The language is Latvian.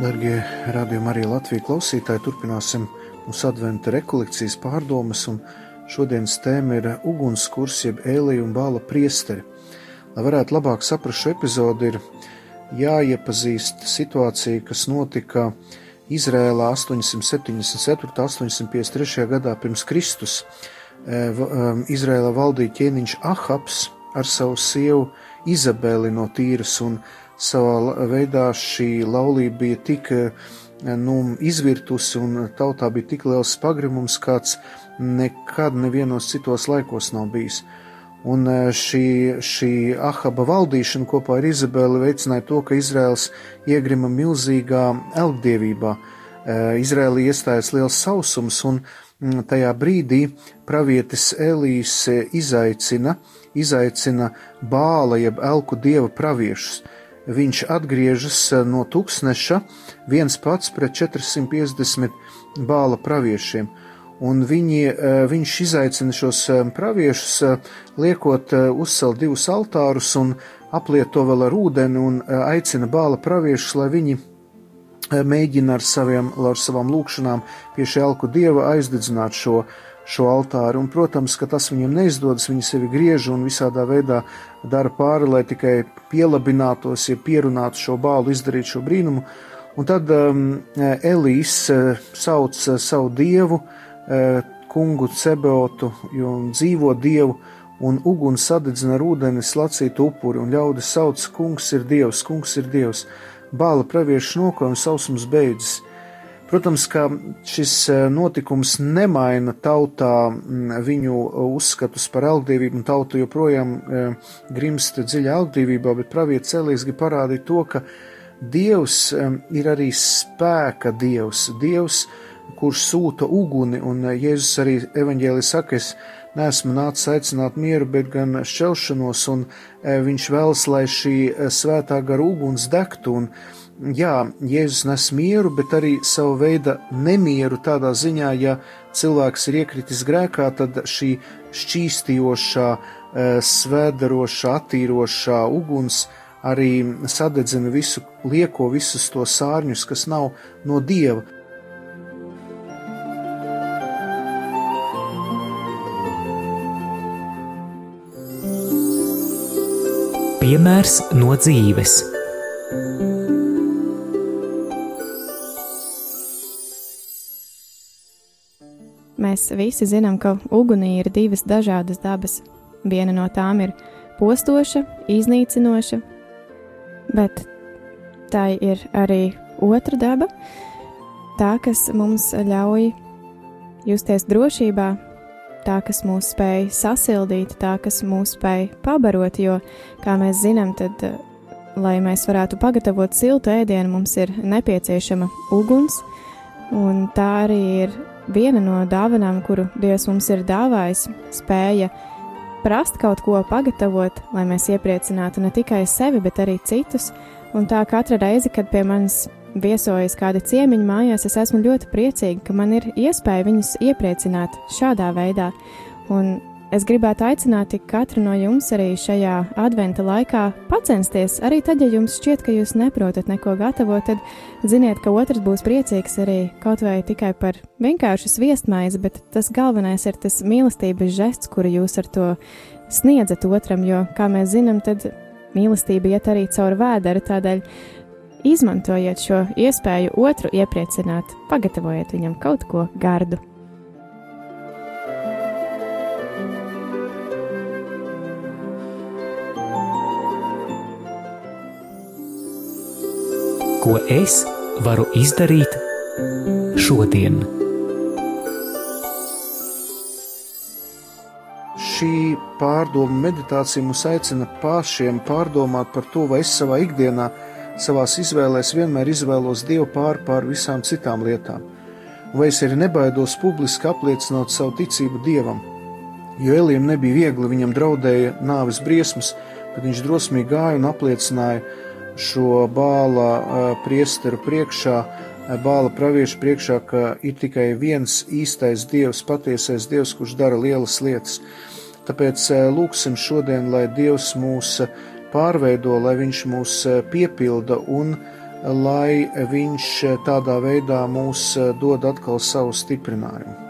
Darbie radījuma arī Latvijas klausītāji, turpināsim mūsu adventa rekolekcijas pārdomas, šodienas tēma ir ugunskurs, jeb ēlija un bāla priesteri. Lai varētu labāk saprast šo epizodi, ir jāiepazīst situācija, kas notika Izrēlā 874. un 853. gadā pirms Kristus. Izrēlā valdīja ķēniņš Ahabs ar savu sievu Izabeli no Tīras, un savā veidā šī laulība bija tik nu, izvirtusi un tautā bija tik liels pagrimums, kāds nekad nevienos citos laikos nav bijis. Un šī, šī Ahaba valdīšana kopā ar Izabeli veicināja to, ka Izraels iegrima milzīgā elgdievībā. Izrēlī iestājas liels sausums, un tajā brīdī pravietis Elīs izaicina, izaicina bāla jeb elku dieva praviešus viņš atgriežas eh, no tūkstneša viens pats pret 450 bāla praviešiem. Un viņi, eh, viņš izaicina šos eh, praviešus, liekot uzcelt divus altārus un apliet to vēl ar ūdeni un aicina bāla praviešus, lai viņi mēģina ar, saviem, ar savām lūkšanām pie šī alku dieva aizdedzināt šo, šo altāru. Un, protams, ka tas viņiem neizdodas, viņi sevi griež un visādā veidā dara pāri, lai tikai pielabinātos, ja pierunātu šo bālu, izdarīt šo brīnumu. Un tad um, Elīs uh, sauc uh, savu dievu, uh, kungu Cebeotu, jo dzīvo dievu, un uguns sadedzina ar ūdeni slacītu upuri, un ļaudis sauc, kungs ir dievs, kungs ir dievs. Bāla praviešu nokojums sausums beidzas. Protams, ka šis e, notikums nemaina tautā viņu uzskatus par elgdevību, un tauta joprojām e, grimst dziļā elgdevībā, bet pravietis Elīs grib parādīt to, ka Dievs e, ir arī spēka Dievs, Dievs, kurš sūta uguni, un Jēzus arī evaņģēlī saka, es neesmu nācis aicināt mieru, bet gan šķelšanos, un viņš vēlas, lai šī svētā gara uguns degtu, un jā, Jēzus nes mieru, bet arī savu veidu nemieru tādā ziņā, ja cilvēks ir iekritis grēkā, tad šī šķīstījošā, eh, svēdarošā, attīrošā uguns arī sadedzina visu lieko, visus to sārņus, kas nav no dieva. Piemērs no dzīves. Mēs visi zinām, ka ugunī ir divas dažādas dabas. Viena no tām ir postoša, iznīcinoša, bet tā ir arī otra daba, tā, kas mums ļauj justies drošībā, tā, kas mūs spēj sasildīt, tā, kas mūs spēj pabarot, jo, kā mēs zinām, tad, lai mēs varētu pagatavot siltu ēdienu, mums ir nepieciešama uguns, un tā arī ir viena no dāvanām, kuru Dievs mums ir dāvājis, spēja prast kaut ko pagatavot, lai mēs iepriecinātu ne tikai sevi, bet arī citus. Un tā katra reize, kad pie manis viesojas kādi ciemiņi mājās, es esmu ļoti priecīga, ka man ir iespēja viņus iepriecināt šādā veidā. Un Es gribētu aicināt katru no jums arī šajā adventa laikā pacensties. Arī tad, ja jums šķiet, ka jūs neprotat neko gatavot, tad ziniet, ka otrs būs priecīgs arī kaut vai tikai par vienkāršu sviestmaizi, bet tas galvenais ir tas mīlestības žests, kuru jūs ar to sniedzat otram, jo, kā mēs zinām, tad mīlestība iet arī caur vēderu, tādēļ izmantojiet šo iespēju otru iepriecināt, pagatavojiet viņam kaut ko gardu. Ko es varu izdarīt šodien. Šī pārdomu meditācija mūs aicina pašiem pārdomāt par to, vai es savā ikdienā, savā izvēlēs vienmēr izvēlos Dievu pār pār visām citām lietām. vai es arī nebaidos publiski apliecināt savu ticību Dievam. Jo Elijam nebija viegli, viņam draudēja nāves briesmas, bet viņš drosmīgi gāja un apliecināja šo bāla priesteru priekšā, bāla praviešu priekšā, ka ir tikai viens īstais Dievs, patiesais Dievs, kurš dara lielas lietas. Tāpēc lūksim šodien, lai Dievs mūs pārveido, lai Viņš mūs piepilda un lai Viņš tādā veidā mūs dod atkal savu stiprinājumu.